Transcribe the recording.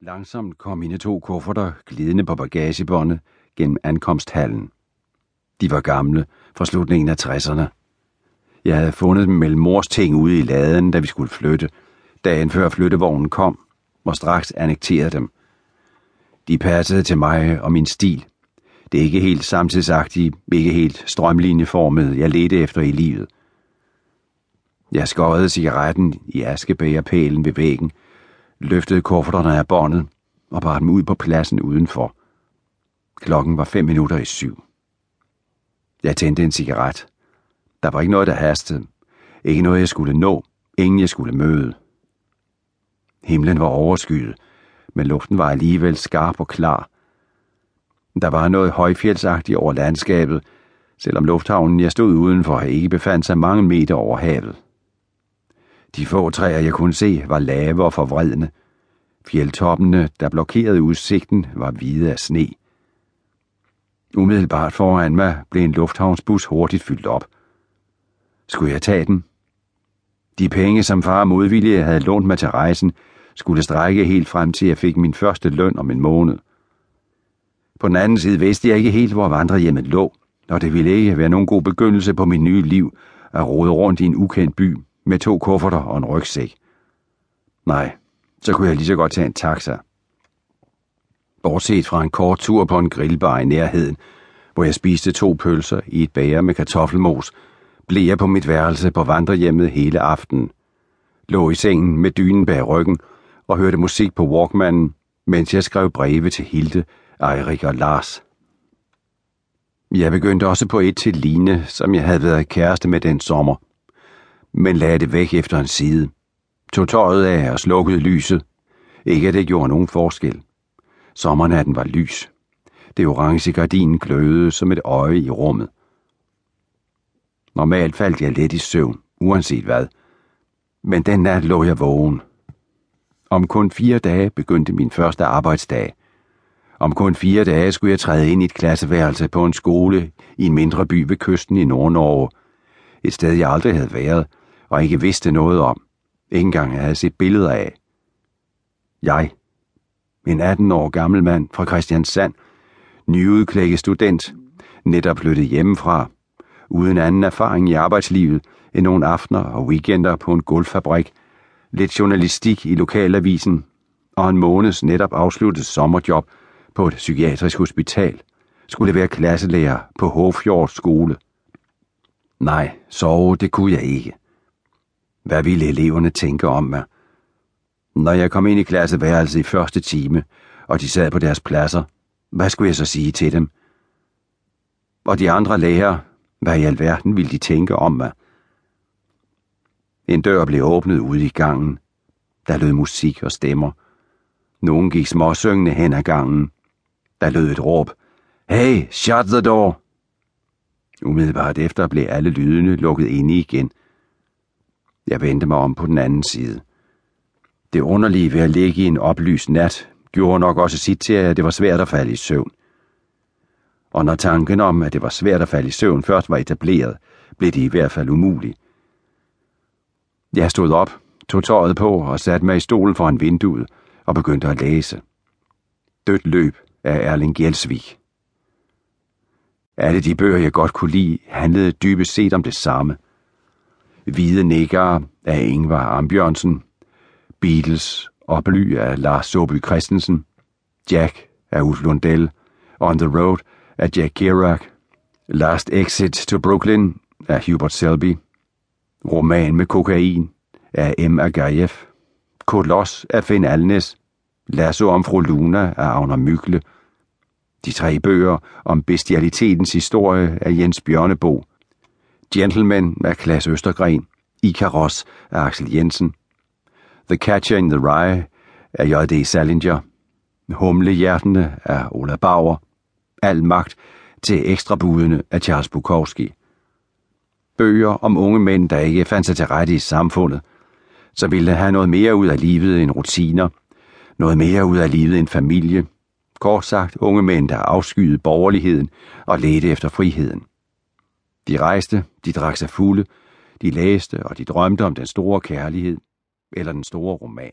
Langsomt kom mine to kufferter glidende på bagagebåndet gennem ankomsthallen. De var gamle, fra slutningen af 60'erne. Jeg havde fundet dem mellem mors ting ude i laden, da vi skulle flytte, dagen før flyttevognen kom, og straks annekterede dem. De passede til mig og min stil. Det er ikke helt samtidsagtige, ikke helt strømlinjeformet, jeg ledte efter i livet. Jeg skårede cigaretten i askebægerpælen ved væggen, løftede kufferterne af båndet og bar dem ud på pladsen udenfor. Klokken var fem minutter i syv. Jeg tændte en cigaret. Der var ikke noget, der hastede. Ikke noget, jeg skulle nå. Ingen, jeg skulle møde. Himlen var overskyet, men luften var alligevel skarp og klar. Der var noget højfjeldsagtigt over landskabet, selvom lufthavnen, jeg stod udenfor, ikke befandt sig mange meter over havet. De få træer, jeg kunne se, var lave og forvredne. Fjeldtoppene, der blokerede udsigten, var hvide af sne. Umiddelbart foran mig blev en lufthavnsbus hurtigt fyldt op. Skulle jeg tage den? De penge, som far modvillige havde lånt mig til rejsen, skulle strække helt frem til jeg fik min første løn om en måned. På den anden side vidste jeg ikke helt, hvor vandrehjemmet lå, og det ville ikke være nogen god begyndelse på mit nye liv at rode rundt i en ukendt by med to kufferter og en rygsæk. Nej, så kunne jeg lige så godt tage en taxa. Bortset fra en kort tur på en grillbar i nærheden, hvor jeg spiste to pølser i et bager med kartoffelmos, blev jeg på mit værelse på vandrehjemmet hele aftenen. Lå i sengen med dynen bag ryggen og hørte musik på Walkmanen, mens jeg skrev breve til Hilde, Eirik og Lars. Jeg begyndte også på et til Line, som jeg havde været kæreste med den sommer men lagde det væk efter en side. Tog tøjet af og slukkede lyset. Ikke at det gjorde nogen forskel. Sommernatten var lys. Det orange gardin glødede som et øje i rummet. Normalt faldt jeg let i søvn, uanset hvad. Men den nat lå jeg vågen. Om kun fire dage begyndte min første arbejdsdag. Om kun fire dage skulle jeg træde ind i et klasseværelse på en skole i en mindre by ved kysten i Nordnorge. Et sted, jeg aldrig havde været, og ikke vidste noget om. Ikke engang havde set billeder af. Jeg, en 18 år gammel mand fra Christiansand, nyudklækket student, netop flyttet hjemmefra, uden anden erfaring i arbejdslivet end nogle aftener og weekender på en gulvfabrik, lidt journalistik i lokalavisen og en måneds netop afsluttet sommerjob på et psykiatrisk hospital, skulle være klasselærer på Hofjords skole. Nej, sove det kunne jeg ikke. Hvad ville eleverne tænke om mig? Når jeg kom ind i klasseværelset i første time, og de sad på deres pladser, hvad skulle jeg så sige til dem? Og de andre lærere, hvad i alverden ville de tænke om mig? En dør blev åbnet ude i gangen. Der lød musik og stemmer. Nogen gik småsyngende hen ad gangen. Der lød et råb. Hey, shut the door! Umiddelbart efter blev alle lydene lukket inde igen. Jeg vendte mig om på den anden side. Det underlige ved at ligge i en oplyst nat gjorde nok også sit til, at det var svært at falde i søvn. Og når tanken om, at det var svært at falde i søvn først var etableret, blev det i hvert fald umuligt. Jeg stod op, tog tøjet på og satte mig i stolen foran vinduet og begyndte at læse. Dødt løb af Erling Gjelsvig. Alle de bøger, jeg godt kunne lide, handlede dybest set om det samme – Hvide Nikker af Ingvar Ambjørnsen, Beatles og Bly af Lars Soby Christensen, Jack af Ulf Lundell, On the Road af Jack Kerouac, Last Exit to Brooklyn af Hubert Selby, Roman med kokain af M. Agajev, Kolos af Finn Alnes, Lasso om fru Luna af Agner Mykle, de tre bøger om bestialitetens historie af Jens Bjørnebo, Gentlemen af Klaas Østergren, Ikaros af Axel Jensen, The Catcher in the Rye af J.D. Salinger, Humlehjertene af Ola Bauer, Al magt til ekstrabudene af Charles Bukowski. Bøger om unge mænd, der ikke fandt sig til rette i samfundet, så ville have noget mere ud af livet end rutiner, noget mere ud af livet end familie, kort sagt unge mænd, der afskyede borgerligheden og ledte efter friheden. De rejste, de drak sig fulde, de læste og de drømte om den store kærlighed eller den store roman.